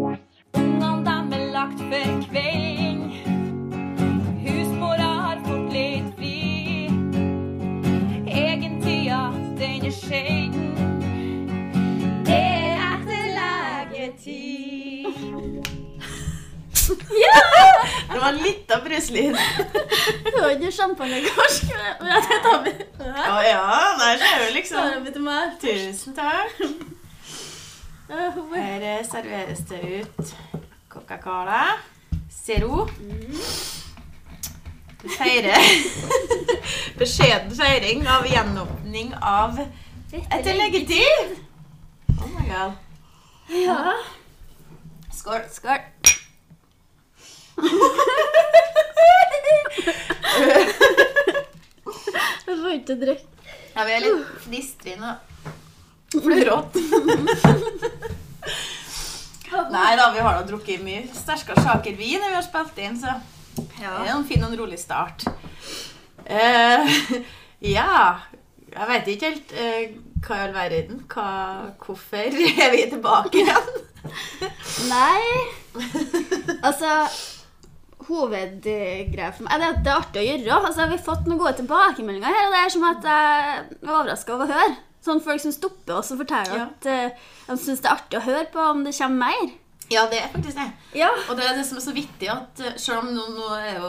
Ungene dem er lagt for kvelding. Husmora har fått litt fri. Egentida, den er sjelden. Det er etter legetid. Det var litt av bruslyd. Det var ikke champagnekorsk. men jeg tar det her. Å ja, der ser du liksom. Tusen takk. Her eh, serveres det ut Coca-Cola. Zero. Feire feirer beskjeden feiring av gjenåpning av etter leggetid. Oh my god. Ja. Skål. Skål. Jeg får ikke drikke. Ja, vi er litt og flørete. Nei da, vi har da drukket mye sterkere saker vi, når vi har spilt inn, så det er en fin og rolig start. Uh, ja Jeg vet ikke helt uh, hva i all verden hva, Hvorfor er vi tilbake igjen? Nei Altså Hovedgreia for meg at det er artig å gjøre. Altså, vi har fått noen gode tilbakemeldinger her, og det er som at jeg er overraska over å høre. Sånn folk som stopper oss og forteller Ja. at uh, de syns det er artig å høre på om det kommer mer. Ja, det er faktisk det. Ja. Og det er det som er så vittig, at eh, selv om nå, nå er jo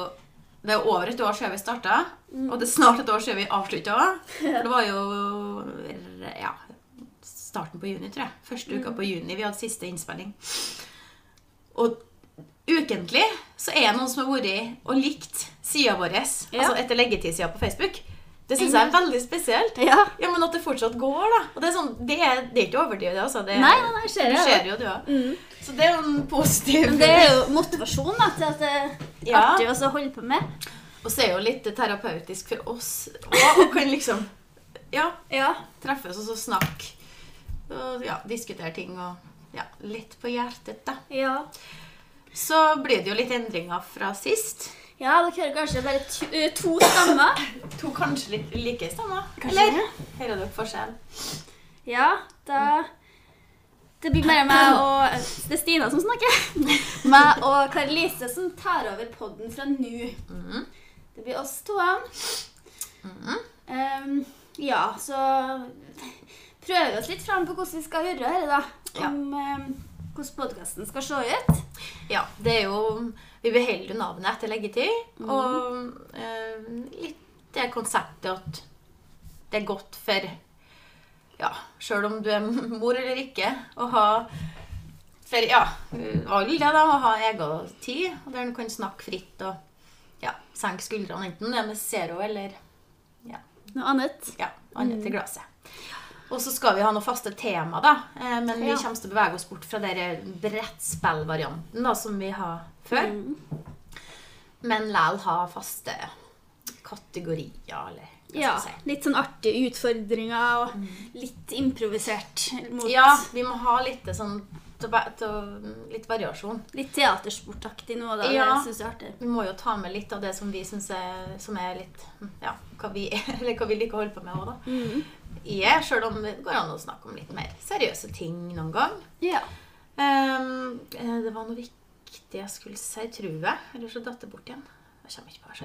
det er over et år siden vi starta, og det er snart et år siden vi avslutta. Det var jo ja, starten på juni, tror jeg. Første uka på juni vi hadde siste innspilling. Og ukentlig så er det noen som har vært og likt sida vår, Ja. altså etter leggetidssida på Facebook. Det syns jeg er veldig spesielt. ja. Ja, Men at det fortsatt går, da. Og det er, sånn, det er, det er ikke overdrevet, det. Altså. Det, Nei, nei, jeg det. jo, du òg. Mm. Så det er jo en positiv Men det er jo motivasjon da, til at det er Ja. artig å holde på med. Og så er jo litt terapeutisk for oss og, og kan liksom ja, Ja. treffes og så snakke. Og ja, diskutere ting og ja, litt på hjertet, da. ja. Så blir det jo litt endringer fra sist. Ja, dere hører kanskje bare to, eh, to stemmer. To kanskje litt like stemmer. Kanskje Eller? det. Hører dere forskjell? Ja, da Det blir bare meg og Det er Stina som snakker. Meg og Kari-Lise som tar over podden fra nå. Mhm. Det blir oss to. Mhm. Ehm, ja, så prøver vi oss litt fram på hvordan vi skal gjøre dette. da. Ja. Om ehm, hvordan podkasten skal se ut. Ja, det er jo Vi beholder navnet etter leggetid. Og eh, litt det konseptet at det er godt for Ja, sjøl om du er mor eller ikke, å ha for ja, alle det da, å ha egen tid, der du kan snakke fritt og ja, senke skuldrene, enten det er med zero eller ja, Noe annet. ja, annet til glasset. Og så skal vi ha noe faste tema, da. Eh, Men vi kommer til å bevege oss bort fra den brettspillvarianten da, som vi har før. Mm. Men likevel ha faste kategorier, eller hva Ja, si. Litt sånn artige utfordringer og litt improvisert mot Ja, vi må ha litt sånn litt variasjon. Litt teatersportaktig nå. da, Ja. Det syns jeg er artig. Vi må jo ta med litt av det som vi syns er, som er litt Ja, hva vi, eller hva vi liker å holde på med òg, da. Mm. Yeah, sjøl om det går an å snakke om litt mer seriøse ting noen gang. Ja. Ehm, eh, det var noe viktig jeg skulle si, tror jeg. Eller så datt det bort igjen.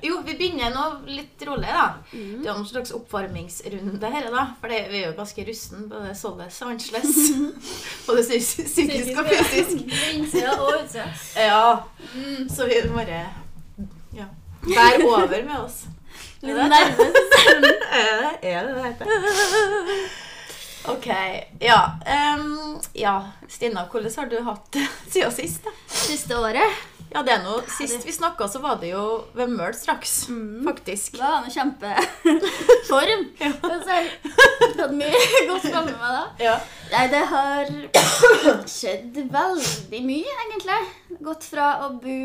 Jo, vi begynner nå litt rolig, da. Mm. Det er en slags oppvarmingsrunde her, da. For det, vi er jo ganske rusten, både således og annerledes. både psykisk og fysisk. Innsida og utsida. Ja. Så vi må bare ja, bære over med oss. Litt Er nervøs. Er det er det det heter? Ok. Ja. Um, ja. Stina, hvordan har du hatt det siden sist? da? Siste året. Ja, det er noe, Sist vi snakka, så var det jo ved Møl straks. Faktisk. Da var det kjempeform. Ja. Så jeg hadde mye godt med meg da. Ja. Nei, det har skjedd veldig mye, egentlig. Gått fra å bo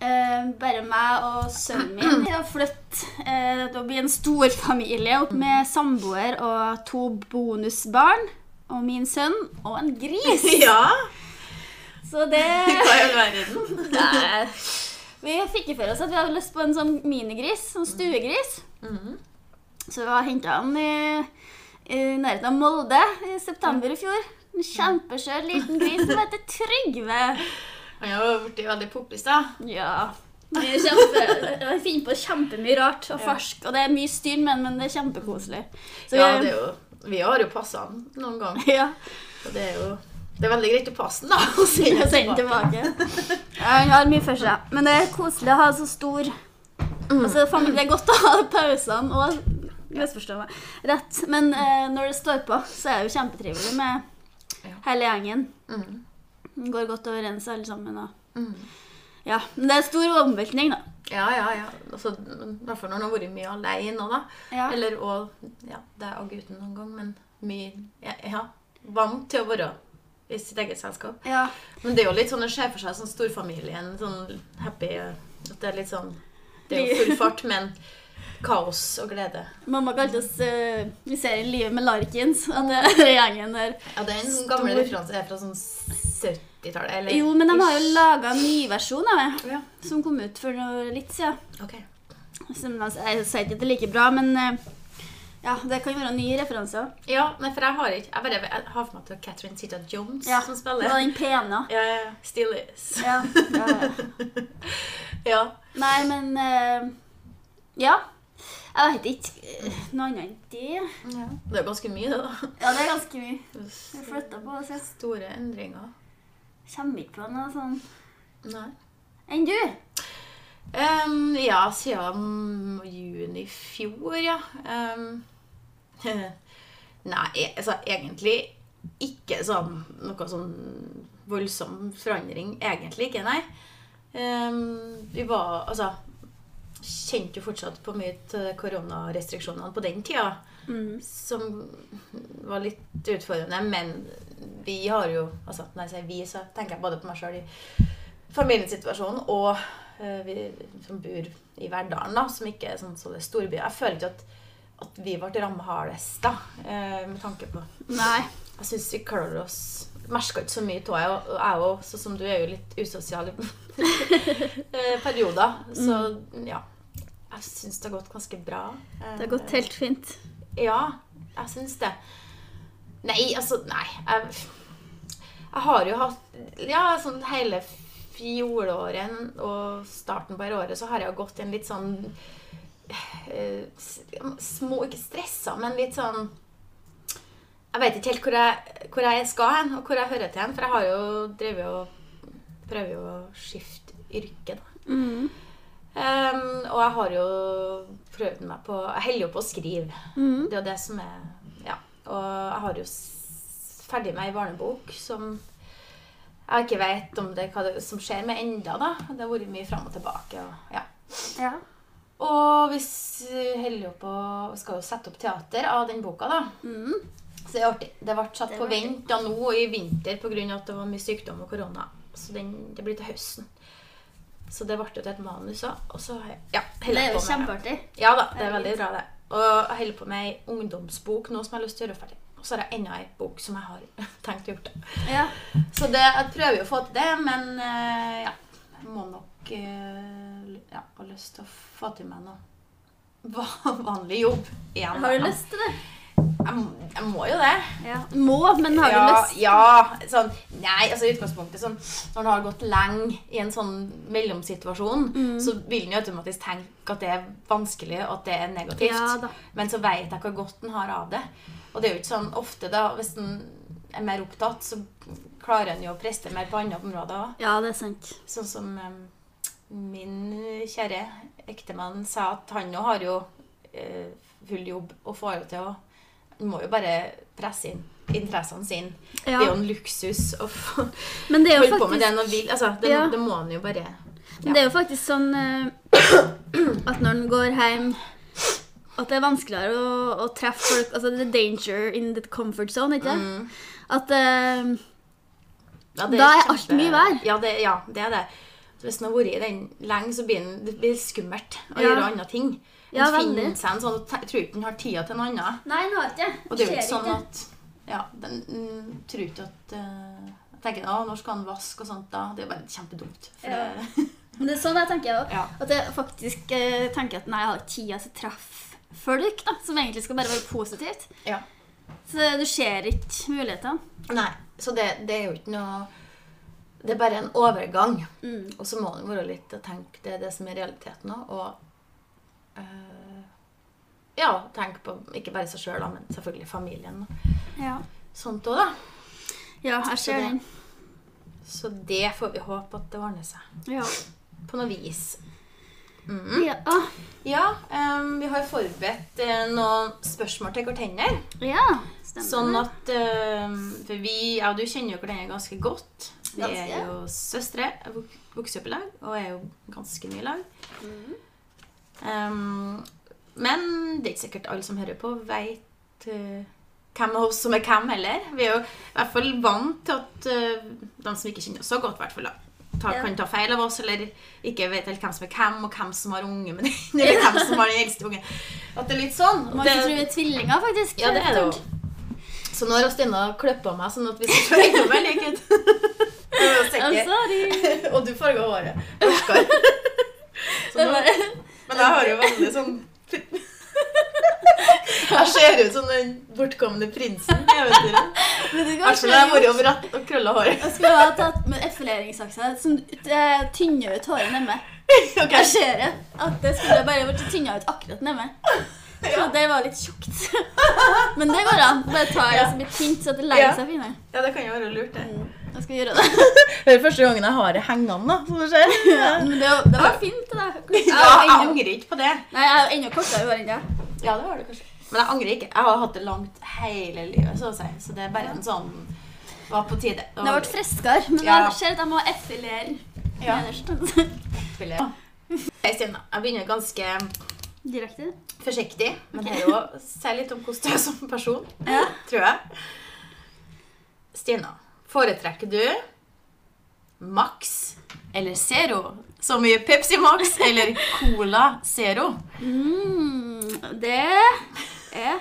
eh, bare meg og sønnen min til å flytte eh, til å bli en storfamilie familie med samboer og to bonusbarn. Og min sønn og en gris. ja. Så det Hva i all verden? Vi fikk for oss at vi hadde lyst på en sånn minigris, sånn stuegris. Mhm. Så vi har henta han i, i nærheten av Molde i september i fjor. En kjempeskjør liten gris som heter Trygve. Han har jo blitt veldig poppis, da. Ja. Det kjempe, jeg finner på kjempemye rart og Ja. Og det er mye styr med den, men det er kjempekoselig. Så Ja, det er jo, vi har jo passa han noen ganger. ja. Og det er jo det er veldig greit å passe den, da. Og sende den tilbake. tilbake. Ja, Han har mye for seg. Men det er koselig å ha så stor Altså, familie, Det er godt å ha pausene og Misforstå meg rett. Men eh, når det står på, så er det jo kjempetrivelig med Ja. hele gjengen. Mm. Går godt overens alle sammen. Og, Mm. ja. Men det er stor omveltning, da. Ja, ja, ja. Altså, I hvert fall når han har vært mye alene òg, da. Ja. Eller og Ja, det er og gutten noen gang, men mye ja, ja, vant til å være i sitt eget selskap. ja. Men det er jo litt sånn det ser for seg sånn storfamilien, sånn happy At det er litt sånn Det er jo full fart, men kaos og glede. Mamma kalte oss uh, Vi ser i livet med Larkins. og det er gjengen der. Ja, det er en gammel referanse er fra sånn 70-tallet, eller? Jo, men de har jo laga en ny versjon av det, Ja, som kom ut for litt siden. ok. Som, jeg sier ikke at det er like bra, men eh, ja, det kan være nye referanser. Ja, men for jeg har ikke Jeg bare jeg har for meg til Catherine Zita Jones Ja, som spiller. var den pene. Ja, ja, ja. Still is. Ja, ja, ja. Ja. Nei, men uh, Ja. Jeg vet ikke eh, noe annet enn det. ja. Det er ganske mye, det, da. Ja, det er ganske mye. Vi flytta på oss. Store endringer. Kommer ikke på noe sånn Nei. Enn du? Um, ja, siden juni i fjor, ja. Um, nei, altså egentlig ikke sånn noe sånn voldsom forandring. Egentlig ikke, nei. Um, vi var Altså Kjente jo fortsatt på mye til koronarestriksjonene på den tida. Mm. Som var litt utfordrende, men vi har jo altså Når jeg sier vi, så tenker jeg både på meg sjøl i familiesituasjonen og uh, vi som bor i Verdalen, da, som ikke er sånn så det er storby. Jeg føler ikke at, at vi ble rammet hardest, da, uh, med tanke på Nei. Jeg syns vi klarer oss Merka ikke så mye av jeg, og jeg òg, sånn som du er jo litt usosial i eh, perioder. Så ja. Jeg syns det har gått ganske bra. Det har gått helt fint. Ja, jeg syns det. Nei, altså Nei. Jeg, jeg har jo hatt Ja, sånn hele fjoråret og starten på dette året så har jeg gått en litt sånn uh, Små Ikke stressa, men litt sånn Jeg vet ikke helt hvor jeg, hvor jeg skal hen, og hvor jeg hører til hen. For jeg har jo drevet og prøver jo å skifte yrke, da. Mm. Um, og jeg har jo prøvd meg på Jeg holder jo på å skrive. Mm. Det er jo det som er. Og jeg har jo ferdig med ei barnebok som jeg ikke vet om det, hva det som skjer med enda da. Det har vært mye fram og tilbake. Og, ja. Ja. og vi holder på Skal jo sette opp teater av den boka, da. Mm. Så det er artig. Det ble satt Det på vent da nå i vinter pga. at det var mye sykdom og korona. Så den, det blir til høsten. Så det ble jo til et manus òg. Og så har jeg ja, Det er jo kjempeartig. Ja da, det er veldig bra, det. Og jeg holder på med ei ungdomsbok nå som jeg har lyst til å gjøre ferdig. Og så har jeg enda ei bok som jeg har tenkt å gjøre. Ja. Så det, jeg prøver jo å få til det, men uh, ja. Jeg må nok uh, ja, ha lyst til å få til meg noe vanlig jobb igjen. Har du lyst til det? Jeg, må- jeg må jo det. Ja. Må, men har du ja, lyst? Ja. Sånn, nei, altså i utgangspunktet sånn, Når du har gått lenge i en sånn mellomsituasjon, Mm. så vil en jo automatisk tenke at det er vanskelig, og at det er negativt. Ja. Men så vet jeg hvor godt en har av det. Og det er jo ikke sånn ofte, da, hvis en er mer opptatt, så klarer en jo å preste mer på andre områder òg. Ja, det er sant. Sånn som um, min kjære ektemann sa at han jo har jo uh, full jobb og får jo til å Han må jo bare presse inn interessene sine. Det er jo en luksus å holde Men det jo holde på med det en vil. Altså, det, Ja. det må han jo bare men det er jo faktisk sånn eh, at når en går hjem At det er vanskeligere å, å treffe folk Altså the danger in the comfort zone, ikke Mm. At uh, Ja, Da er alt mye verre. Ja, det, ja, det er det. Så hvis en har vært i den lenge, så blir det blir skummelt å Ja. gjøre andre ting. En finner seg en sånn og tror ikke han har tida til noe annet. Nei, han har ikke Og det er jo ikke sånn at Ja, den mm, tror ikke at uh, Jeg tenker å, når skal han vaske og sånt da? Det er jo bare kjempedumt. For Ja. det, Men det er sånn jeg tenker òg. Ja. At jeg faktisk eh, tenker at nei, jeg har ikke tida til å treffe folk da, som egentlig skal bare være positivt. ja. Så du ser ikke mulighetene. Nei. Så det, det er jo ikke noe Det er bare en overgang. Mm. Og så må det være litt å tenke Det er det som er realiteten òg. Og eh, ja, tenke på ikke bare seg sjøl, men selvfølgelig familien. Ja. Sånt òg, da. ja, jeg ser den. Så det får vi håpe at det ordner seg. Ja. På noe vis. Ja. Ah, Ja, um, vi har forberedt uh, noen spørsmål til hverandre. ja. Stemmer. Sånn at uh, For vi ja, du kjenner jo hverandre ganske godt. Vi er jo søstre, vok- vokste opp i lag, og er jo ganske mye i lag. Mhm. Em, men det er ikke sikkert alle som hører på, veit hvem av oss som er hvem heller. Vi er jo i hvert fall vant til at uh, de som ikke kjenner oss så godt, hvert fall, ta, Ja. kan ta feil av oss, eller ikke vet helt hvem som er hvem, og hvem som har unge med den, eller hvem som har den eldste ungen. At det er litt sånn. Man det, tror vi er tvillinger, faktisk. Ja, det er det jo. Så nå har Stina klippa meg sånn at vi skal likhet. Det er jo I'm sorry. Og du farga håret. Oskar. Så nå, men jeg har jo veldig sånn Jeg ser ut som den bortkomne prinsen i eventyret. I hvert fall jeg har over ratt og krølla håret. Jeg skulle ha tatt med effileringsaksa som eh, tynner ut håret nemme. Okay. Jeg ser det. At det skulle bare vært tynna ut akkurat nemme. Så det var litt tjukt. Men det går an. Bare ta det som blir tynt, så det legger Ja. seg finere. Ja, det kan jo være lurt, det. Mm, Jeg skal gjøre det. Det er første gangen jeg har det hengende, som ser. Ja, men det, var- det var fint, det. Jeg Ja, jeg angrer ikke på det. Nei, jeg er enda kortere hår enn deg. Ja, det har du kanskje. Men jeg angrer ikke. Jeg har hatt det langt hele livet, så å si. Så det er bare en sånn Var på tide. Det har vært friskere, men Ja. jeg ser at jeg må effilere Ja. nederst. Jeg begynner ganske Direkte. forsiktig, men det er jo å si litt om hvordan du er som person, Ja. tror jeg. Stina, foretrekker du Max eller Zero? Så mye Pepsi Max eller Cola Zero? Mm, det er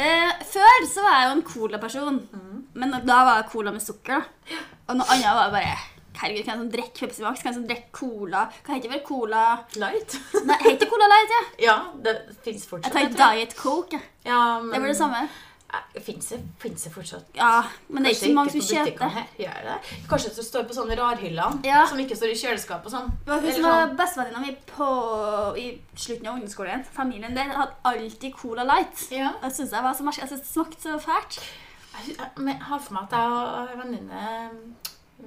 eh, Før så var jeg jo en Cola-person. Mm. Men da var det cola med sukker. da. Og noe annet var bare Herregud, hvem som drikker Pepsi Max? Hvem som drikker cola? Hva heter vel cola Light? Nei, heter Cola Light, ja. Ja, det fins Jeg tar det. Diet Coke. Ja, men, Det var det samme. Fins det, det fortsatt? Ja, men det er ikke så mange som kjøper. Gjør det? Kanskje det står på sånne rarhyllene Ja. som ikke står i kjøleskap og sånn. Hun var sånn. bestevenninna mi på i slutten av ungdomsskolen. Familien der hadde alltid Cola Light. Ja. Jeg synes det det smakte så fælt. Jeg jeg- har for meg at jeg og en venninne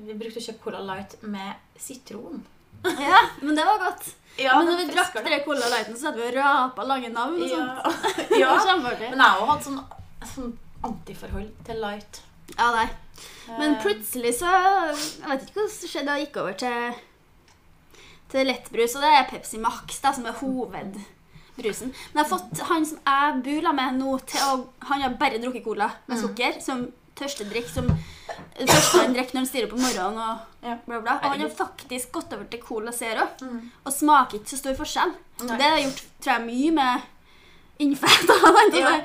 vi brukte å kjøpe Cola Light med sitron. Ja, men det var godt. Ja, men når vi drakk den Cola Lighten, så hadde vi rapa lange navn. og sånt. Ja. ja. Men jeg har også hatt sånn, sånn antiforhold til light. Ja, nei. Men Eh, plutselig så Jeg vet ikke hva som skjedde. Jeg gikk over til, til lettbrus, og det er Pepsi Max da, som er hovedbrusen. Men jeg har fått han som jeg bor med nå, til å Han har bare drukket cola med Mm. sukker. Som tørstedrikk. Som første han drikker når han styrer på morgenen. og Ja. bla bla. Og han har faktisk gått over til Cola Zero. Mm. Og smaker ikke så stor forskjell. Nei. Det har gjort tror jeg, mye med innfett. Ja.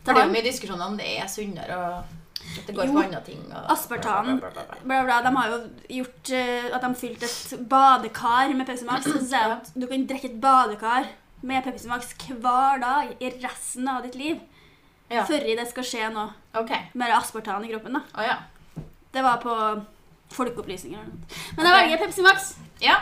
Jeg. For det er jo mye diskusjoner om det er sunnere og at det går Jo. på andre ting. Og, Aspartan bla, bla, bla, De har jo gjort uh, at de fylte et badekar med Pepsi Max. Så sier at du kan drikke et badekar med Pepsi Max hver dag i resten av ditt liv. Ja. Før det skal skje noe okay. med aspartan i kroppen. da. Oh, ja. Det var på Folkeopplysninger. eller noe. Men jeg okay. velger Pepsi Max. Ja,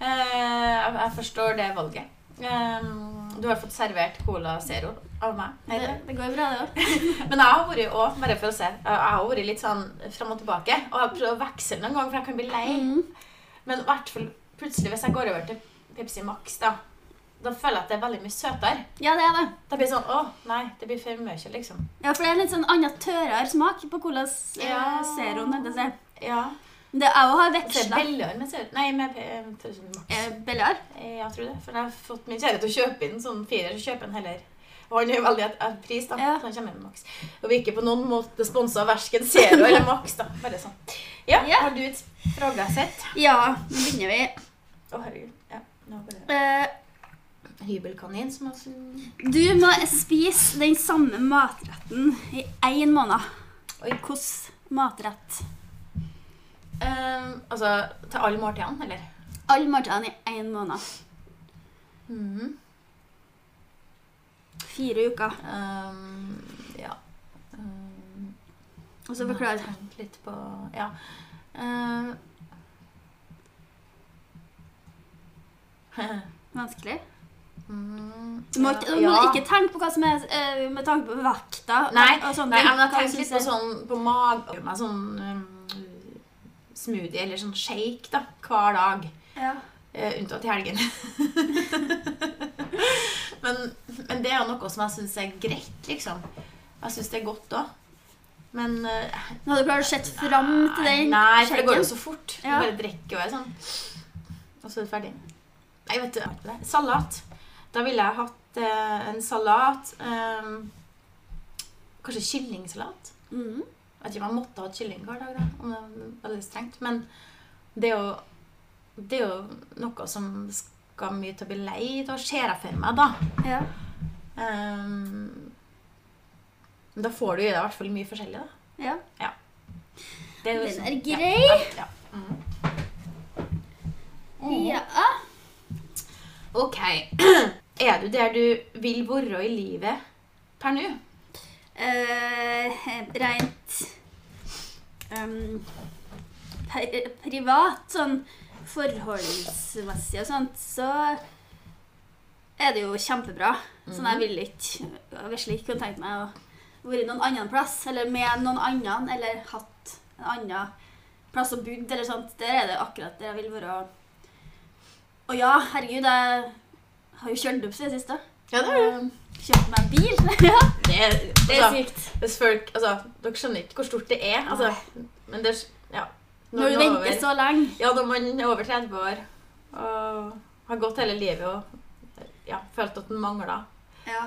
uh, jeg jeg forstår det valget. Um, du har fått servert Cola Zero av meg. Det, det går bra, det òg. Men jeg har vært også, bare for å se, jeg har vært litt sånn fram og tilbake. Og jeg har prøvd å veksle noen ganger, for jeg kan bli lei. Mm. Men i hvert fall plutselig, hvis jeg går over til Pepsi Max, da, da føler jeg at det er veldig mye søtere. Ja, det er det. Da blir det sånn Å, nei, det blir for mye, liksom. Ja, For det er litt sånn annen tørrere smak på Colas eh, Ja. Zero. Ja. Det er å ha veksla billigere med. Nei, med Max. eh, Bellar. Ja, Jeg tror det. For jeg har fått min kjære til å kjøpe inn sånn firer, så kjøper han heller Og han jo veldig et- et pris, da. Ja. Så han kommer med Max. Og vi er ikke på noen måte sponsa av verken Zero eller Max, da. Bare sånn. Ja, Ja. har du et frågasett? Ja, nå begynner vi. Å, herregud. Ja, nå bare Eh, Hybelkanin som har sånn du må spise den samme matretten i én måned. Oi. Hvilken matrett? Ehm, Altså til alle måltidene, eller? Alle måltidene i én måned. Mhm. Fire uker. Um, ja. Um, Og så forklar. Tenk litt på Ja. Uh, Vanskelig. mm, Du må, ikke, du må ja. ikke tenke på hva som er eh, med tanke på vekta. Nei, og sånne nei men jeg tenker litt på sånn på mage med sånn um, smoothie eller sånn shake da, hver dag. ja. Uh, unntatt i helgen. men, men det er jo noe som jeg syns er greit, liksom. Jeg syns det er godt òg. Men uh, Nå hadde du klart å sett fram til den Nei, for det går jo så fort. Ja. Du bare drikker og er sånn. Og så er det ferdig. Nei, vet du. Salat. Da ville jeg hatt uh, en salat um, Kanskje kyllingsalat. Mhm. Jeg vet ikke om jeg måtte ha kylling hver dag, da, om det er veldig strengt. Men det er jo, det er jo noe som skal mye til å bli lei av, ser jeg for meg, da. Ja. Um, da får du i deg i hvert fall mye forskjellig, da. ja. Det jo Den sånn- er ja, grei. Ja, ja. Mm. ja. Ok. Er du der du vil være i livet per nå? Uh, rent um, privat, sånn forholdsmessig og sånt, så er det jo kjempebra. Sånn jeg ville ikke jeg virkelig ikke kunne tenkt meg å være noen annen plass, eller med noen annen, eller hatt en annen plass å bodd, eller sånt. Der er det akkurat der jeg vil være. Og ja, herregud, jeg har jo kjørt opp siden sist, da. Ja, det er det. Kjøpt meg bil. ja, Det er, det er altså, sykt. folk, altså, dere skjønner ikke hvor stort det er. Altså, men det ja. Når du er venter over- så lenge. Ja, når man er over 30 år og har gått hele livet og ja, følt at man mangler, Ja.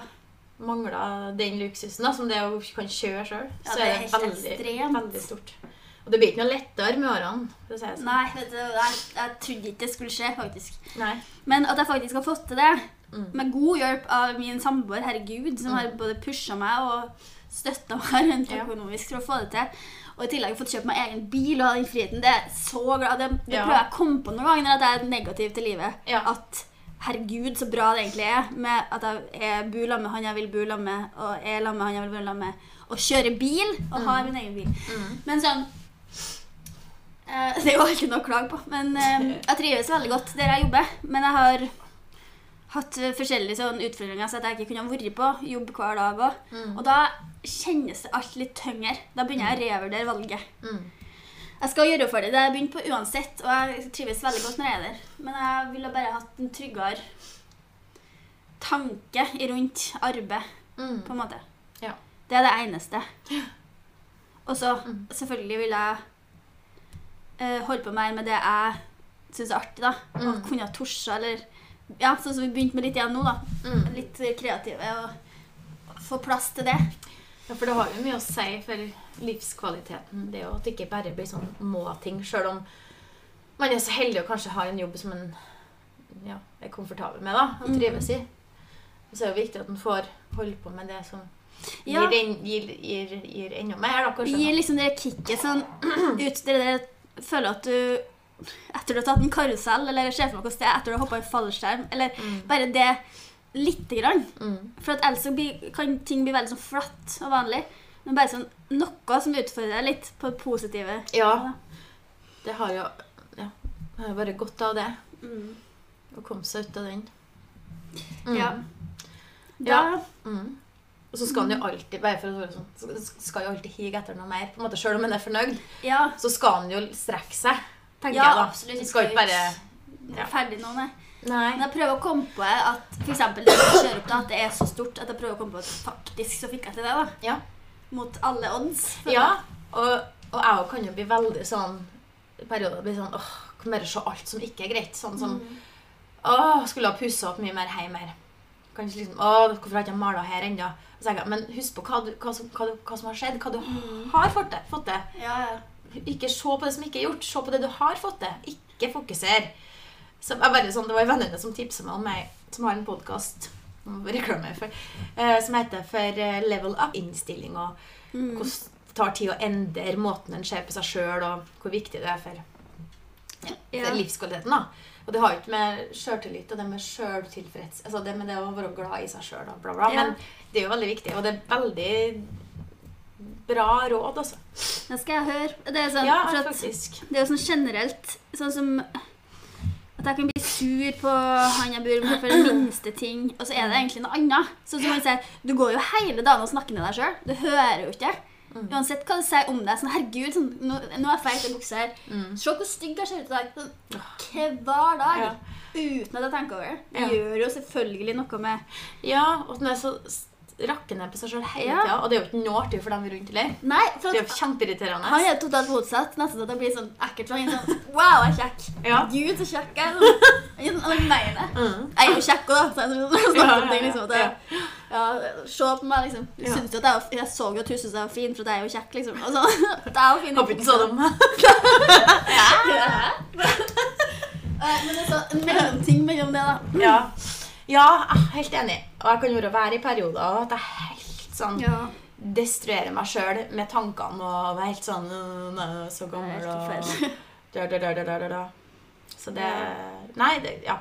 mangler den luksusen da, som det å kan kjøre sjøl, Ja, så det er det veldig, ekstremt. veldig stort. Og det blir ikke noe lettere med årene. for å si det sånn. Nei, vet du, jeg, jeg trodde ikke det skulle skje, faktisk. Nei. Men at jeg faktisk har fått til det, Mm. med god hjelp av min samboer, herregud, som har både pusha meg og støtta meg rundt økonomisk for å få det til. Og i tillegg fått kjøpt meg egen bil og ha den friheten. Det er så glad Det, det Ja. prøver jeg å komme på noen ganger at jeg er negativ til livet. Ja. At herregud, så bra det egentlig er med at jeg bor sammen med han jeg vil bo sammen med, og er sammen med han jeg vil bo sammen med, og kjører bil og har min egen bil. Mm. Men sånn eh, Det er jo alltid noe å klage på. Men eh, jeg trives veldig godt der jeg jobber. Men jeg har hatt forskjellige sånn utfordringer så at jeg ikke kunne vært på jobb hver dag. Mm. Og da kjennes det alt litt tyngre. Da begynner jeg å revurdere valget. Mm. Jeg skal gjøre ferdig det jeg begynt på uansett, og jeg trives veldig godt når jeg er der. Men jeg ville bare hatt en tryggere tanke rundt arbeid, Mm. på en måte. Ja. Det er det eneste. Og så Mm. selvfølgelig vil jeg uh, holde på mer med det jeg syns er artig, da. Og Mm. kunne ha torsa, eller Ja, sånn som vi begynte med litt igjen nå, da. Mm. Litt kreative og få plass til det. Ja, for det har jo mye å si for livskvaliteten, det jo at det ikke bare blir sånn må-ting, sjøl om man er så heldig og kanskje har en jobb som man ja, er komfortabel med da, og Mm. trives i. Så er det jo viktig at man får holde på med det som Ja. gir, en, gir, gir, gir enda mer, da, kanskje. Gir liksom det kicket sånn ut det der Føler at du etter du har tatt en karusell eller ser for meg hvordan det er etter du har hoppa i fallskjerm, eller Mm. bare det lite grann. Mm. For at ellers kan ting bli veldig sånn flatt og vanlig. Men bare sånn noe som utfordrer deg litt på det positive. Ja, det har jo ja, det har bare godt av det, Mm. å komme seg ut av den. Mm. Ja. Da, Ja. Mm. Og så skal han jo alltid bare for å være sånn, skal jo alltid hige etter noe mer. på en måte, Selv om han er fornøyd, ja. så skal han jo strekke seg. Tenker Ja, jeg da. absolutt. Han skal ikke bare Ja. Ferdig nå, nei. Nei. Men jeg prøver å komme på at for eksempel det å kjøre opp da, at det er så stort at jeg prøver å komme på at faktisk så fikk jeg til det. da. Ja. Mot alle odds. ja. Og, og jeg kan jo bli veldig sånn i perioder bli sånn åh, kan bare se alt som ikke er greit. Sånn som Mm. åh, skulle ha pussa opp mye mer hjemme her. Kanskje liksom åh, hvorfor har jeg ikke mala her ennå? Men husk på hva, du, hva, som, hva, du, hva som har skjedd, hva du Mm. har fått til. Fått til. Ja, ja. Ikke se på det som ikke er gjort, se på det du har fått til. Ikke fokuser. Sånn, det var en venninne som tipsa meg om meg, som har en podkast som heter For eh, Level Up-innstilling. Og Mm. hvordan det tar tid å endre måten en ser på seg sjøl, og hvor viktig det er for, Ja. for livskvaliteten. da. Og det har jo ikke med sjøltillit og det med sjøltilfreds Altså det med det å være glad i seg sjøl og bla, bla. Ja. Men det er jo veldig viktig, og det er veldig bra råd, altså. Det skal jeg høre. Det er, sånn, Ja, at, det er sånn generelt sånn som at jeg kan bli sur på han jeg bor med for den minste ting, og så er det egentlig noe annet. Sånn som han sier, Du går jo hele dagen og snakker med deg sjøl. Du hører jo ikke. Mm. Uansett hva du sier om deg. Sånn, herregud, sånn, nå, nå er jeg feit i buksa her. Mm. Se hvor stygg jeg ser ut i dag. Sånn, hver dag. Ja. Uten at jeg tenker over det. Ja. gjør jo selvfølgelig noe med Ja, og den er så rakker ned på seg sjøl hele Ja. tida. Og det er jo ikke noe artig for dem rundt heller. Nei, for Det er jo kjempeirriterende. han er totalt motsatt. Nesten at det blir sånn ekkelt for han. Sånn, wow, jeg er kjekk. Ja. Gud, så kjekk jeg er. Sånn, Han mener det. Mm. Jeg er jo kjekk òg, da. Så jeg Ja, ting, liksom. At jeg, ja, se på meg, liksom. Du syns jo at jeg, var, jeg så jo at hun syntes jeg var fin, for jeg er jo kjekk, liksom. Og så, det er jo fin. Håper ikke så dem. Eh, Men det er sånn en mellomting mellom det, da. Ja. ja, er helt enig. Og jeg kan jo være i perioder at jeg helt sånn Ja. destruerer meg sjøl med tankene og være helt sånn «Øh, Nei, er så gammel og da, da, da, da. Så det Nei, det, ja.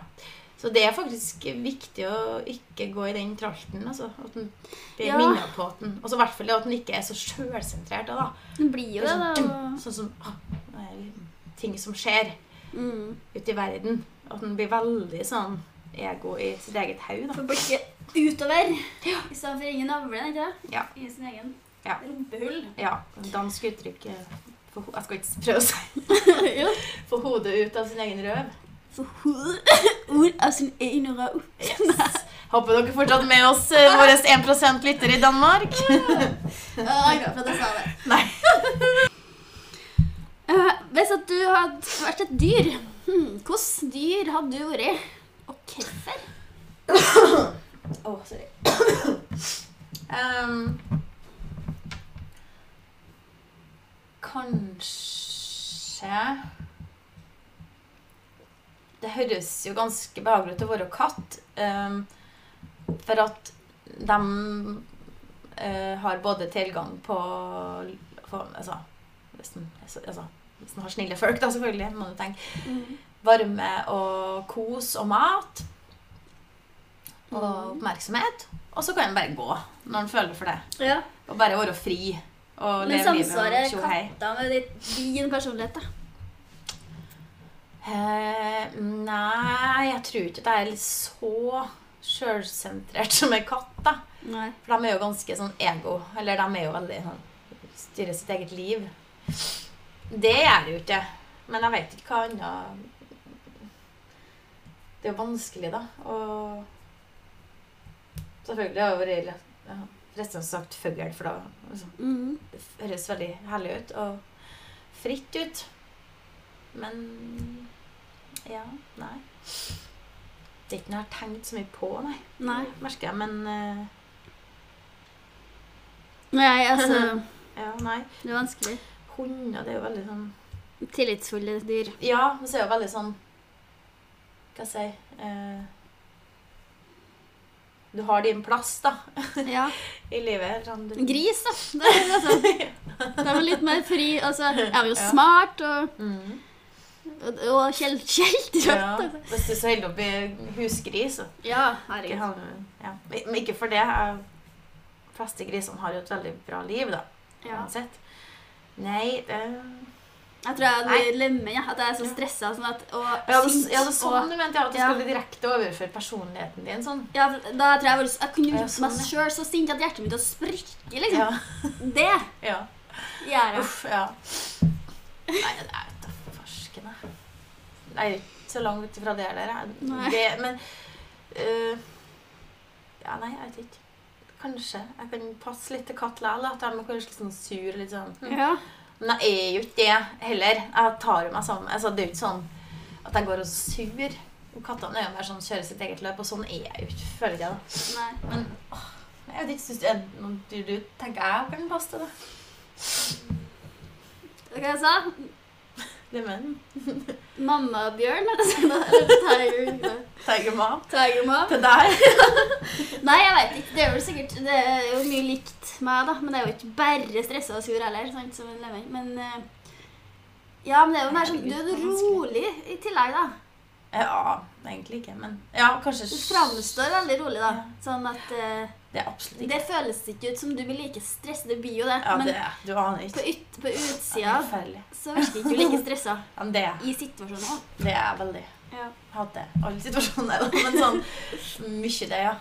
Så det er faktisk viktig å ikke gå i den tralten. Altså, at en blir Ja. minna på at en, Og i hvert fall at en ikke er så sjølsentrert. Da. Det blir jo det, da. Sånn, sånn som ah, er ting som skjer Mm. ute i verden. At en blir veldig sånn ego i sitt eget hode. Utover i stedet for ingen navle, ikke det? Ja. I sin egen Ja. rumpehull. Ja, dansk uttrykk eh, for, Jeg skal ikke prøve å si det. Få hodet ut av sin egen røv. Få hodet ut av sin egen røv. Yes. Håper dere fortsatt med oss, uh, våre 1% lyttere i Danmark. Jeg er glad for at jeg sa det. Nei. Uh, hvis at du hadde vært et dyr, hmm, hvilket dyr hadde du vært? Og hvorfor? Å, sorry. um, kanskje Det høres jo ganske behagelig ut å være katt. Um, for at de uh, har både tilgang på, for, altså, hvis den, altså, hvis den har snille folk, da selvfølgelig, må du tenke. Varme og kos og mat. Og oppmerksomhet. Og så kan en bare gå når en føler for det. Ja. Og bare være fri. Og Men leve livet samsvarer og hei. katter med ditt, din personlighet, da? Eh, nei, jeg tror ikke at jeg er så sjølsentrert som en katt. da. Nei. For de er jo ganske sånn ego. Eller de er jo veldig sånn Styrer sitt eget liv. Det er det jo ikke. Men jeg vet ikke hva annet Det er jo vanskelig, da. Og selvfølgelig har jo ja, Forresten sagt fugl, for da liksom, Mhm. det høres veldig herlig ut og fritt ut. Men ja, nei. Det er ikke noe jeg har tenkt så mye på, nei. Nei. Merker jeg, men uh... Nei, altså ja, nei. Det er vanskelig. Hunder, det er jo veldig sånn Tillitsfulle dyr. Ja, men så er jo veldig sånn Hva skal jeg si eh, Du har din plass, da, Ja. i livet. Sånn, du, Gris, da. Det er, altså, det er litt mer fri. Altså, jeg er jo Ja. smart og, mm, og, og kjelt, kjeltrøtt. ja. Altså. Hvis du er så heldig å bli husgris, så Ja, herregud. ja. Men ikke for det. De fleste grisene har jo et veldig bra liv, da. Ja. Uansett. Nei, det Jeg tror jeg hadde lemmen, ja. At jeg er så Ja. stressa sånn at, og Ja, det, ja, er sånn og, du mente, ja, at du Ja. skulle direkte overføre personligheten din. sånn. ja, da tror jeg var- jeg kunne Ja, gjort sånn, meg sjøl så sint at hjertet mitt hadde sprekke, liksom. Ja. Det ja. gjør jeg. Uff, ja. Nei, det er da farsken, jeg. Det er ikke så langt fra det der. Det, men uh, Ja, nei, jeg vet ikke. Kanskje. Jeg kan passe litt til katt likevel. At de er kanskje litt sånn sur. Litt sånn. hm. Ja. Men jeg er jo ikke det heller. Jeg tar jo meg sammen. Altså, det er jo ikke sånn at jeg går og sur. Kattene er jo mer sånn kjører sitt eget løp, og sånn er jeg jo ikke, føler jeg. da. Nei. Men åh, jeg vet ikke, syns du er noen dyr du tenker jeg kan passe til det? Hva jeg sa Det men Mammabjørn? Eller tiger? Tiger mom. Tiger mom? Til deg. Nei, jeg veit ikke. Det er vel sikkert Det er jo mye likt meg, da. Men det er jo ikke bare stressa og sur heller. Sant, som en lemming. Men eh, Ja, men det er jo mer sånn Du er rolig i tillegg, da. Ja, egentlig ikke, men Ja, kanskje Du framstår veldig rolig, da. Sånn at eh, Det er absolutt ikke. Det føles ikke ut som du blir like stressa. Det blir jo det. Ja, men det er, du aner på, ikke. ut, på Det er utsida så virker ikke du like stressa Ja, men det er i situasjonen òg. Det er jeg veldig. Ja. Hater alle situasjoner. Men sånn mye det, ja.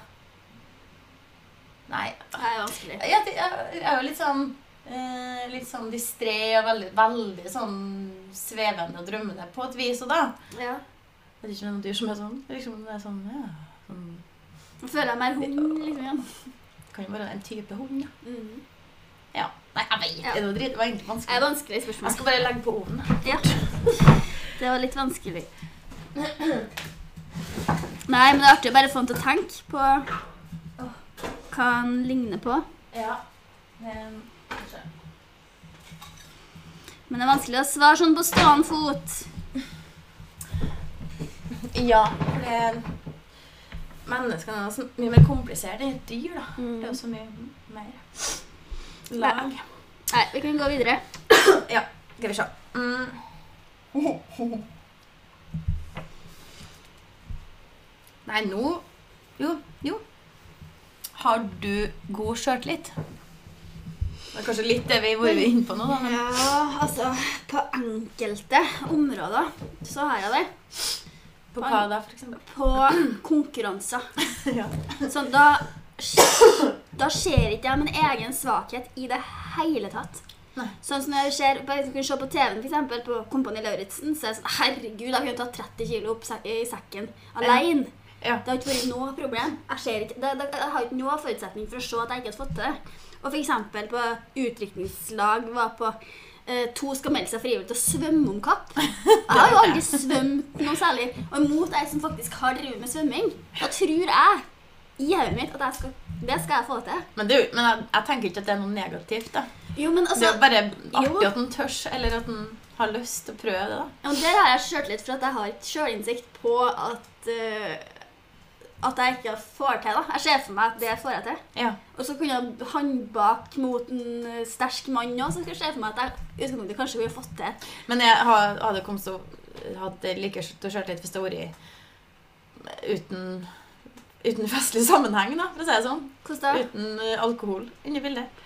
Nei. Det er vanskelig. Jeg, er jo litt sånn eh, Litt sånn distré og veldig, veldig sånn svevende og drømmende på et vis. Og da Ja. ikke det er noen dyr som er sånn. Liksom det er sånn, ja, Nå føler jeg mer hund, liksom. igjen. Kan jo være en type hund, ja. Mm. ja. Nei, jeg vet Ja. Det var drit- det var egentlig Det er vanskelig. spørsmål. Jeg skal bare legge på ovnen. Ja. Det var litt vanskelig. Nei, men det er artig å bare få han til å tenke på hva han ligner på. Ja. Um. Men det er vanskelig å svare sånn på stående fot. Ja, det Menneskene er så mye mer komplisert enn et dyr, da. Mm. Det er jo så mye mer lag. Nei, vi kan gå videre. Ja, skal vi se. Mm. Nei, nå Jo, jo. Har du god sjøltillit? Det er kanskje litt det vi har vært inne på nå, da. Men Ja, altså På enkelte områder så har jeg det. På hva da, for eksempel? På konkurranser. Ja. Sånn, da Da ser ikke jeg min egen svakhet i det hele tatt. Nei. Sånn som når jeg ser, du kan se på TV-en, eksempel, på Kompani Lauritzen, så er det sånn Herregud, jeg kunne tatt 30 kilo opp i sekken alene. Ja. Det har ikke vært noe problem. Jeg, ser ikke, det, det, jeg har ikke noe forutsetning for å se at jeg ikke hadde fått til det. Og eksempel på utdrikningslag var på to skal melde seg frivillig til å svømme om kapp. Jeg har jo aldri svømt noe særlig. Og imot ei som faktisk har drevet med svømming, da tror jeg i hodet mitt at jeg skal, det skal jeg få til. Men, det, er men jeg, jeg tenker ikke at det er noe negativt. da. Jo, men det altså er bare jo. at en tør, eller at en har lyst til å prøve det. da. Ja, men Der har jeg sjøltillit for at jeg har ikke sjølinnsikt på at eh, at jeg ikke får til. da. Jeg ser for meg at det får jeg til. Ja. Og så kunne jeg håndbak mot en eh, sterk mann òg, så skal jeg se for meg at jeg utgangspunktet kanskje ville fått til. Men jeg hadde kommet til å hatt like stor litt hvis det hadde vært uten, uten festlig sammenheng, da, for å si det sånn. Hvordan da? Uten eh, alkohol inni bildet.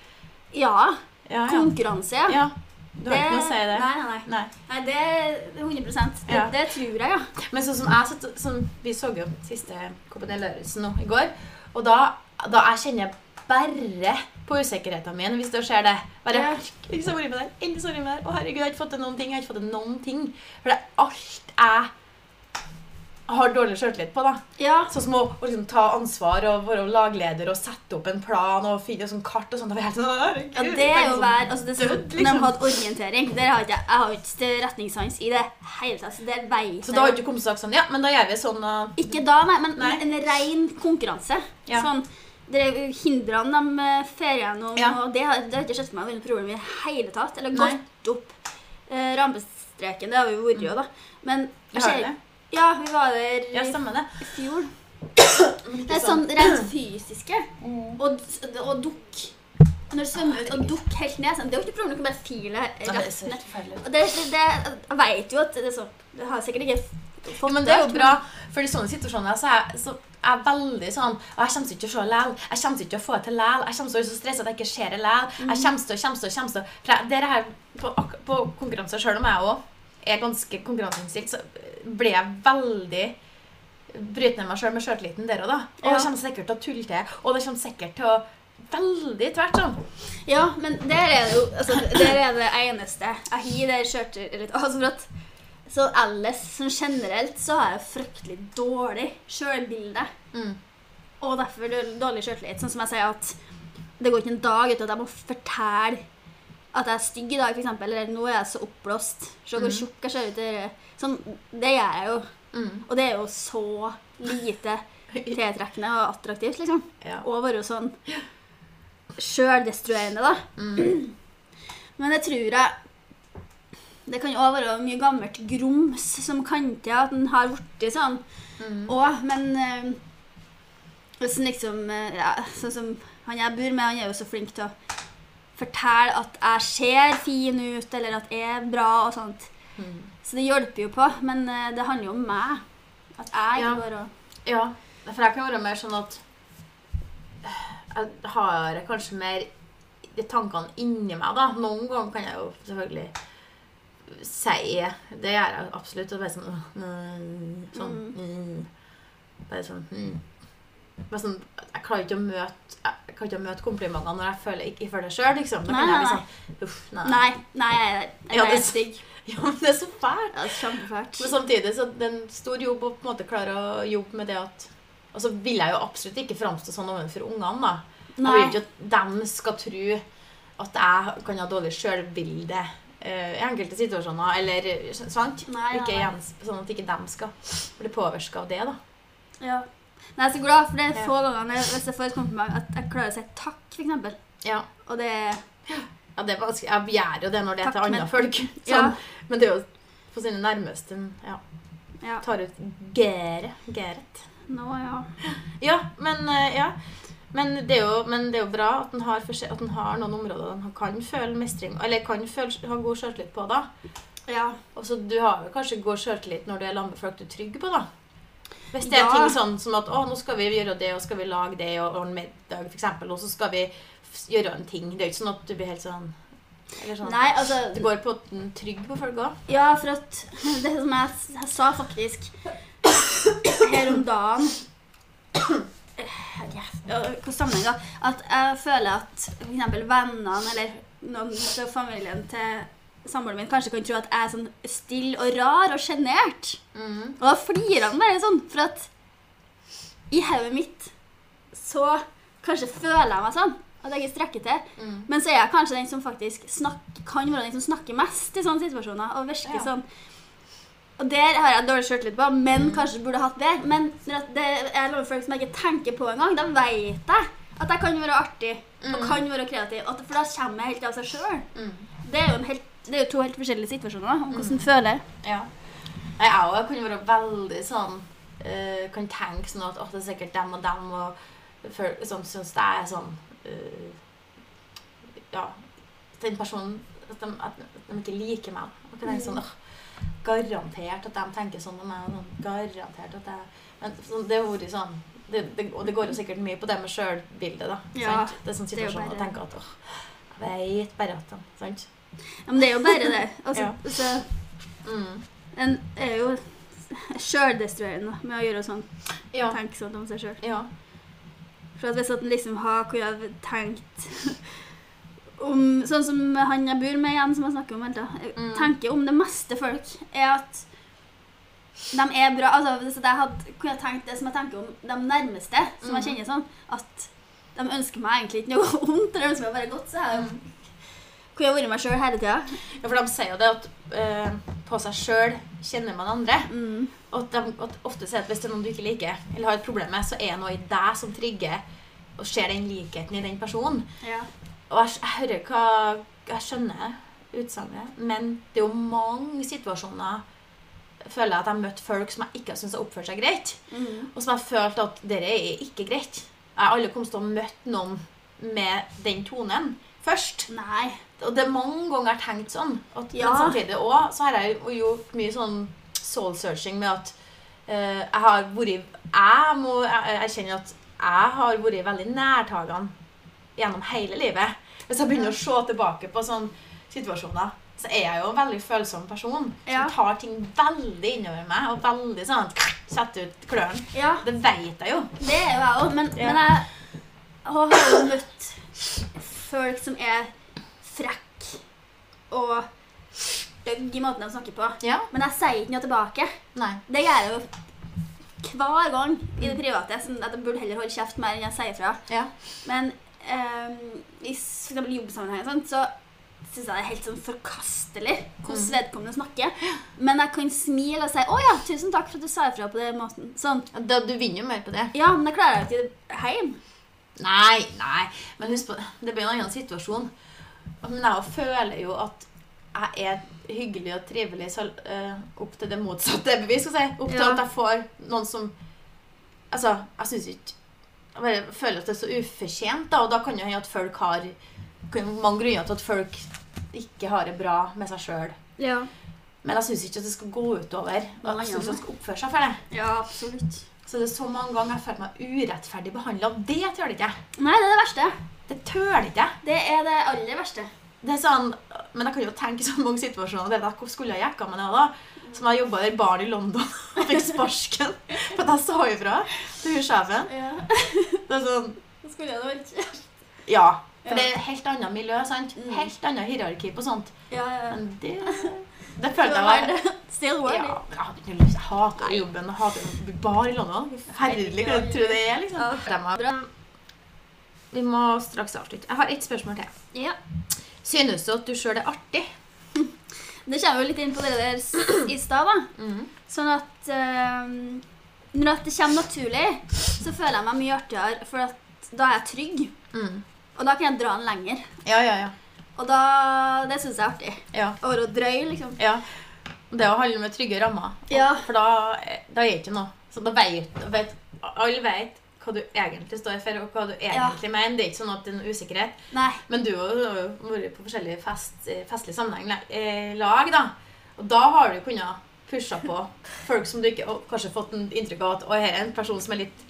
Ja. Ja, ja. Konkurranse, ja. Du har ikke noe å si det? Nei, nei, nei. Nei. det er 100 Det, Ja. det tror jeg, ja. Men sånn som jeg satt, sånn, Vi så jo siste Kompani Lauritzen nå i går. Og da, da jeg kjenner bare på usikkerheten min hvis det skjer det. Bare Ja. Så med det. Ikke så med det. Å, herregud, jeg har ikke fått til noen ting. Jeg har ikke fått til noen ting. For det er alt jeg har dårlig sjøltillit på, da. Ja, Sånn som å, å liksom, ta ansvar og være lagleder og sette opp en plan og finne sånn kart og sånn. Da helt sånn, ja det er jo vær, altså det er sånn, liksom. Når de har hadde orientering der har ikke, jeg- har ikke retningssans i det hele tatt. Så det vet Så da har du ikke kommet sagt sånn Ja, men da gjør vi sånn og Ikke da, nei, men Nei. en ren konkurranse. Ja. Sånn, det Hindrene de feriene fer gjennom, Ja. og det det har ikke skjedd meg å noe problem i det hele tatt. Eller gått opp eh, rampestreken. Det har vi jo vært jo, da. Men jeg ser- det. Ja, vi var der Ja, stemmer det. i fjor. Det er sånn rent fysiske. Og, og dukk. Når du svømmer ut og dukker helt ned, sånn, det er jo ikke problem. Du kan bare file Det rett ned. Og det, det, det, jeg vet jo at det er sånn Jeg har sikkert ikke Ja, fått men det er jo bra, for i sånne situasjoner så er jeg, så er veldig sånn Og jeg kommer ikke til å se læl. Jeg kommer ikke til å få det til læl. Jeg kommer til å være så stressa at jeg ikke ser det læl. Jeg kommer til å, kommer til å, kommer til å For jeg, dere her på, på konkurranser, sjøl om jeg òg er ganske konkurranseinnstilt, så blir jeg veldig Bryter ned meg sjøl med sjøltilliten der og da. Og Ja. det kommer sikkert til å tulle til. Og det kommer sikkert til å Veldig tvert sånn. Ja, men der er det jo altså, Der er det eneste jeg har der sjøltillit altså for at Så ellers sånn generelt så har jeg fryktelig dårlig sjølbilde. Mm. Og derfor dårlig sjøltillit. Sånn som jeg sier at det går ikke en dag uten at jeg må fortelle at jeg er stygg i dag, f.eks. Eller nå er jeg så oppblåst. Se hvor Mhm. tjukk jeg ser ut. Sånn, det gjør jeg jo. Mm. Og det er jo så lite tiltrekkende og attraktivt, liksom. Ja. Å være sånn sjøldestruerende, da. Mm. Men det tror jeg Det kan òg være mye gammelt grums som kan til at en har blitt sånn Mm. òg, men eh, sånn liksom eh, ja, Sånn som han jeg bor med, han er jo så flink til å fortelle at jeg ser fin ut, eller at jeg er bra og sånt. Mm. Så det hjelper jo på, men eh, det handler jo om meg. At jeg Ja. går og Ja, for jeg kan være mer sånn at jeg har kanskje mer de tankene inni meg, da. Noen ganger kan jeg jo selvfølgelig si Det gjør jeg absolutt. Og bare sånn «Åh, nei», Sånn mm. Bare sånn mm. Bare sånn, Jeg klarer ikke å møte Jeg klarer ikke å møte komplimentene når jeg føler ikke føler det sjøl. Liksom. Da Nei, kan nei, Liksom, Uff, nei. Nei, nei, jeg, jeg, Ja, det- stygg. Ja, men det er så fælt. Ja, det kjempefælt. Men samtidig så det er en stor jobb å på en måte klare å jobbe med det at Og så vil jeg jo absolutt ikke framstå sånn overfor ungene, da. Jeg Nei. vil ikke at de skal tro at jeg kan ha dårlig sjølbilde eh, i enkelte situasjoner. Eller sant? Nei, nei, Ikke sånn at ikke de skal bli påvirka av det, da. Ja. Nei, jeg er så glad, for det er få ganger hvis jeg får et kompliment at jeg klarer å si takk, eksempel. Ja. Og det ja det er vanskelig. Jeg gjør jo det når det er til andre men- folk. Sånn. Ja. Men det er jo på sine nærmeste ja, Ja. tar ut gæret. Geret. Nå, ja. Ja, men eh, ja. Men det, jo, men det er jo bra at en har, har noen områder en kan føle mestring Eller kan føle, ha god sjøltillit på, da. Ja. Og så du har jo kanskje god sjøltillit når du er sammen med folk du er trygg på, da. Hvis det er Ja. ting sånn som at å, nå skal vi gjøre det, og skal vi lage det, og ordne middag, eksempel, og så skal vi gjøre en ting. Det er jo ikke sånn at du blir helt sånn Eller sånn Nei, altså Det går på trygg på folk òg. Ja, for at det som jeg, jeg sa faktisk her om dagen Hva sammenheng, da? At jeg føler at f.eks. vennene eller noen fra familien til samboeren min kanskje kan tro at jeg er sånn stille og rar og sjenert. Mm. Og da flirer han bare sånn, for at i hodet mitt så kanskje føler jeg meg sånn. At jeg ikke strekker til. Mm. Men så er jeg kanskje den som faktisk snakker, kan være den som snakker mest i sånne situasjoner. Og virker Ja. sånn Og der har jeg dårlig sjøltillit på, men Mm. kanskje burde hatt det. Men når det er folk som jeg ikke tenker på engang, da vet jeg at jeg kan være artig og Mm. kan være kreativ. For da kommer jeg helt av seg sjøl. Mm. Det er jo en helt det er jo to helt forskjellige situasjoner om hvordan du føler. Ja. Jeg òg kan være veldig sånn uh, Kan tenke sånn at «Åh, det er sikkert dem og dem, og for, sånn, syns det er sånn uh, Ja. Den personen at de, at de ikke liker meg. Og kan tenke sånn «Åh, Garantert at de tenker sånn om meg. Sånn, garantert at jeg Men sånn, det har vært sånn det, det, Og det går jo sikkert mye på det med sjølbildet, da. Ja, sant? Det er sånn situasjon å tenke at åh, jeg vet bare at de Sant? Ja, men det er jo bare det. Altså, Ja. så, Mm. en er jo sjøldestruerende med å gjøre sånn. Ja. Tenke sånn om seg sjøl. ja. For at hvis at en liksom har kunne ha tenkt om Sånn som han jeg bor med igjen, som jeg snakker om hele tida. Mm. tenker om det meste folk, er at de er bra. Altså, hvis at jeg hadde kunne ha tenkt det som jeg tenker om de nærmeste, som jeg Mm. kjenner sånn, at de ønsker meg egentlig ikke noe vondt, eller ønsker meg bare godt, så er jeg Mm. Kunne jeg vært meg sjøl hele tida. Ja, for de sier jo det at eh, på seg sjøl kjenner man andre. Mm. Og de at ofte sier at hvis det er noen du ikke liker, eller har et problem med, så er det noe i deg som trigger og ser den likheten i den personen. Ja. Og jeg, jeg hører hva Jeg skjønner utsagnet, men det er jo mange situasjoner føler jeg at jeg har møtt folk som jeg ikke syns har oppført seg greit. Mm. Og som jeg har følt at dette er ikke greit. Jeg har aldri kommet til å møte noen med den tonen først. Nei. Og det er mange ganger jeg har tenkt sånn. At, Ja. Men samtidig også, så har jeg jo gjort mye sånn soul-searching med at uh, jeg har vært Jeg må kjenner at jeg har vært veldig nærtagende gjennom hele livet. Hvis jeg begynner å se tilbake på sånne situasjoner, så er jeg jo en veldig følsom person. Ja. Som tar ting veldig innover meg og veldig sånn setter ut klørne. Ja. Det vet jeg jo. Det er jo jeg òg, men, Ja. men jeg har jo møtt folk som er frekke og stygg i måten de snakker på. Ja. Men jeg sier ikke noe tilbake. Nei. Det gjør jeg jo hver gang i det private. Sånn at jeg burde heller holde kjeft mer enn jeg sier fra. Ja. Men um, i for eksempel jobbsammenheng sånt, så syns jeg det er helt sånn forkastelig hvordan Mm. vedkommende snakker. Men jeg kan smile og si 'Å ja, tusen takk for at du sa ifra på den måten'. Sånn. Da, du vinner jo mer på det. Ja, men det klarer jeg ikke hjemme. Nei, nei. Men husk på, det blir en annen situasjon. Men jeg føler jo at jeg er hyggelig og trivelig så, uh, opp til det motsatte er bevis. Si. Opp til Ja. at jeg får noen som Altså, jeg syns ikke Jeg bare føler at det er så ufortjent, da. Og da kan det hende at folk har jo mange grunner til at folk ikke har det bra med seg sjøl. Ja. Men jeg syns ikke at det skal gå utover. Jeg syns man skal oppføre seg for det. ja, absolutt. Så det er så mange ganger jeg føler meg urettferdig behandla, og det tåler ikke. Nei, det er det verste. Det tør ikke. Det er det aller verste. Det er sånn, Men jeg kan jo tenke i så mange situasjoner. Det er jeg skulle ha jekka meg ned da. Som jeg jobba der barn i London og fikk sparken for at jeg sa ifra til hun sjefen. Ja. Det er sånn Så skulle jeg da vært Ja. For Ja. det er et helt annet miljø. sant? Mm. Helt annet hierarki på sånt. Ja, ja, ja. Men det, det følte jeg var det. Still ja, worthy. men jeg lyst. Jeg hater jobben. Jeg hater bar i London. Forferdelig hva du tror det er. liksom. Ja. Vi må straks avslutte. Jeg har ett spørsmål til. Ja. Synes du at du sjøl er artig? Det kommer jo litt inn på det der i stad, da. Mm. Sånn at um, Når at det kommer naturlig, så føler jeg meg mye artigere, for da er jeg trygg. Mm. Og da kan jeg dra den lenger. Ja, ja, ja. Og da Det syns jeg er artig. ja. Å være drøy, liksom. ja. Det å handle med trygge rammer. Ja. For da, da er det ikke noe. Så da vet, vet Alle vet hva du egentlig står for, og hva du egentlig mener. Det er ikke sånn at det er noe usikkerhet. Nei. Men du har jo vært på forskjellige fest, festlige sammenheng eh, lag, da. Og da har du kunnet pusha på folk som du ikke og kanskje fått en inntrykk av at å, her er en person som er litt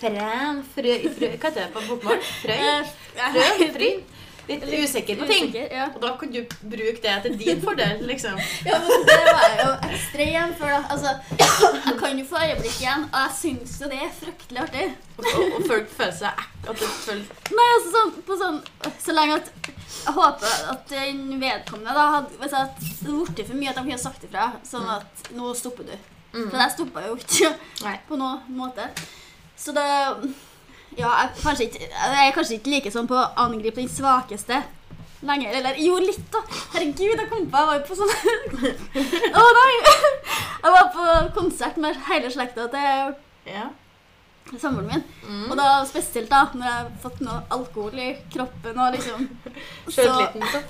fren, frø, frø Hva heter det på bokmål? Frøy? Frøy? Fryn? Litt usikker på ting. Usikker, ja. Og da kan du bruke det til din fordel, liksom. Ja, men det var jo ekstremt for. da. Altså, jeg kan jo få øyeblikk igjen, og jeg syns jo det er fryktelig artig. Og, og folk føler seg at det føler Nei, altså sånn, på sånn Så lenge at Jeg håper at den vedkommende da hadde Hvis jeg hadde blitt for mye, at de kunne sagt ifra. Sånn at nå stopper du. For jeg stoppa jo ikke på noen måte. Så da Ja, jeg, kanskje ikke, jeg er kanskje ikke like sånn på å angripe den svakeste lenger. Eller jo, litt, da. Herregud, jeg kom på Jeg var jo på sånn Å nei! Jeg var på konsert med hele slekta til Ja. samboeren min. Mm. Og da spesielt da, når jeg har fått noe alkohol i kroppen og liksom Så, så.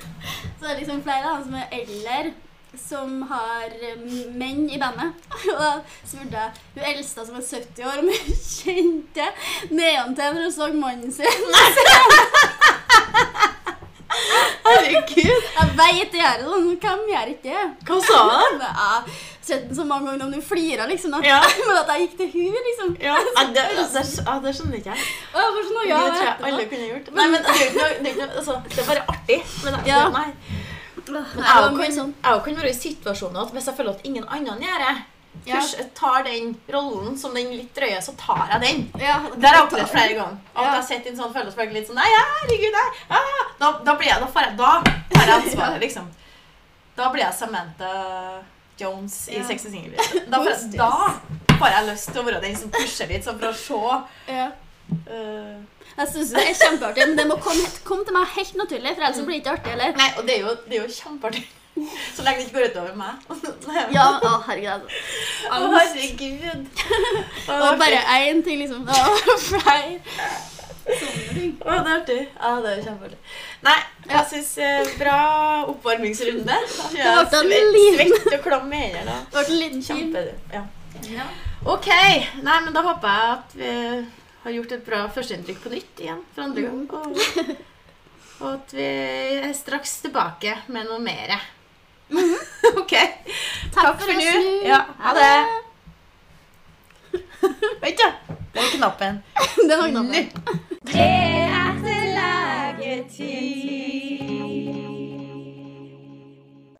er det liksom flere da, som er eldre, som har eh, menn i bandet. Og da spurte jeg hun eldste som er 70 år, om hun kjente når hun så mannen sin. Herregud. Jeg vet det gjør det men hvem gjør ikke det? Hva sa han? Jeg har så mange ganger, om du flirer liksom, at, Ja. men at jeg gikk til hun liksom. Ja, det, det, ja, det skjønner ikke jeg. Jeg sånn, ja, det tror jeg alle kunne gjort. Nei, men det er, jo det ikke noe- altså, det er bare artig. Men det, Ja. nei. Jeg kan, sånn. jeg kan være i situasjoner at hvis jeg føler at ingen annen gjør det, Ja. tar den rollen som den litt drøye, så tar jeg den. Ja, Det har jeg opplevd flere ganger. At Ja. jeg sitter sett en sånn følelse litt sånn Nei, herregud, nei. Ah, da, da blir jeg, da får jeg, da tar jeg ansvaret, liksom. Da blir jeg Samantha Jones i Ja. Sex and Single. Da, da får jeg lyst til å være den som pusher litt, sånn for å se Ja. øh, Jeg synes det er kjempeartig, men det må komme, komme til meg helt naturlig, for ellers blir det ikke artig heller. Nei, og det er jo, det er jo kjempeartig. Så lenge det ikke går utover meg. Ja, å herregud. Å, herregud. Var bare én ting, liksom. Å, flere sånne ting. Å, det er artig. Ja, det er kjempeartig. Nei, jeg syns eh, bra oppvarmingsrunde. Det ble en liten- svett og klam i hendene. Det ble en liten. Kjempe, ja. Ja. Ok. Nei, men da håper jeg at vi har gjort et bra førsteinntrykk på nytt igjen for andre gang. Og, og, at vi er straks tilbake med noe mere. Mhm. OK. Takk, Takk for nå. Ja, ha det. Vent, da. Den knappen. Den var knappen. Det er til lagetid.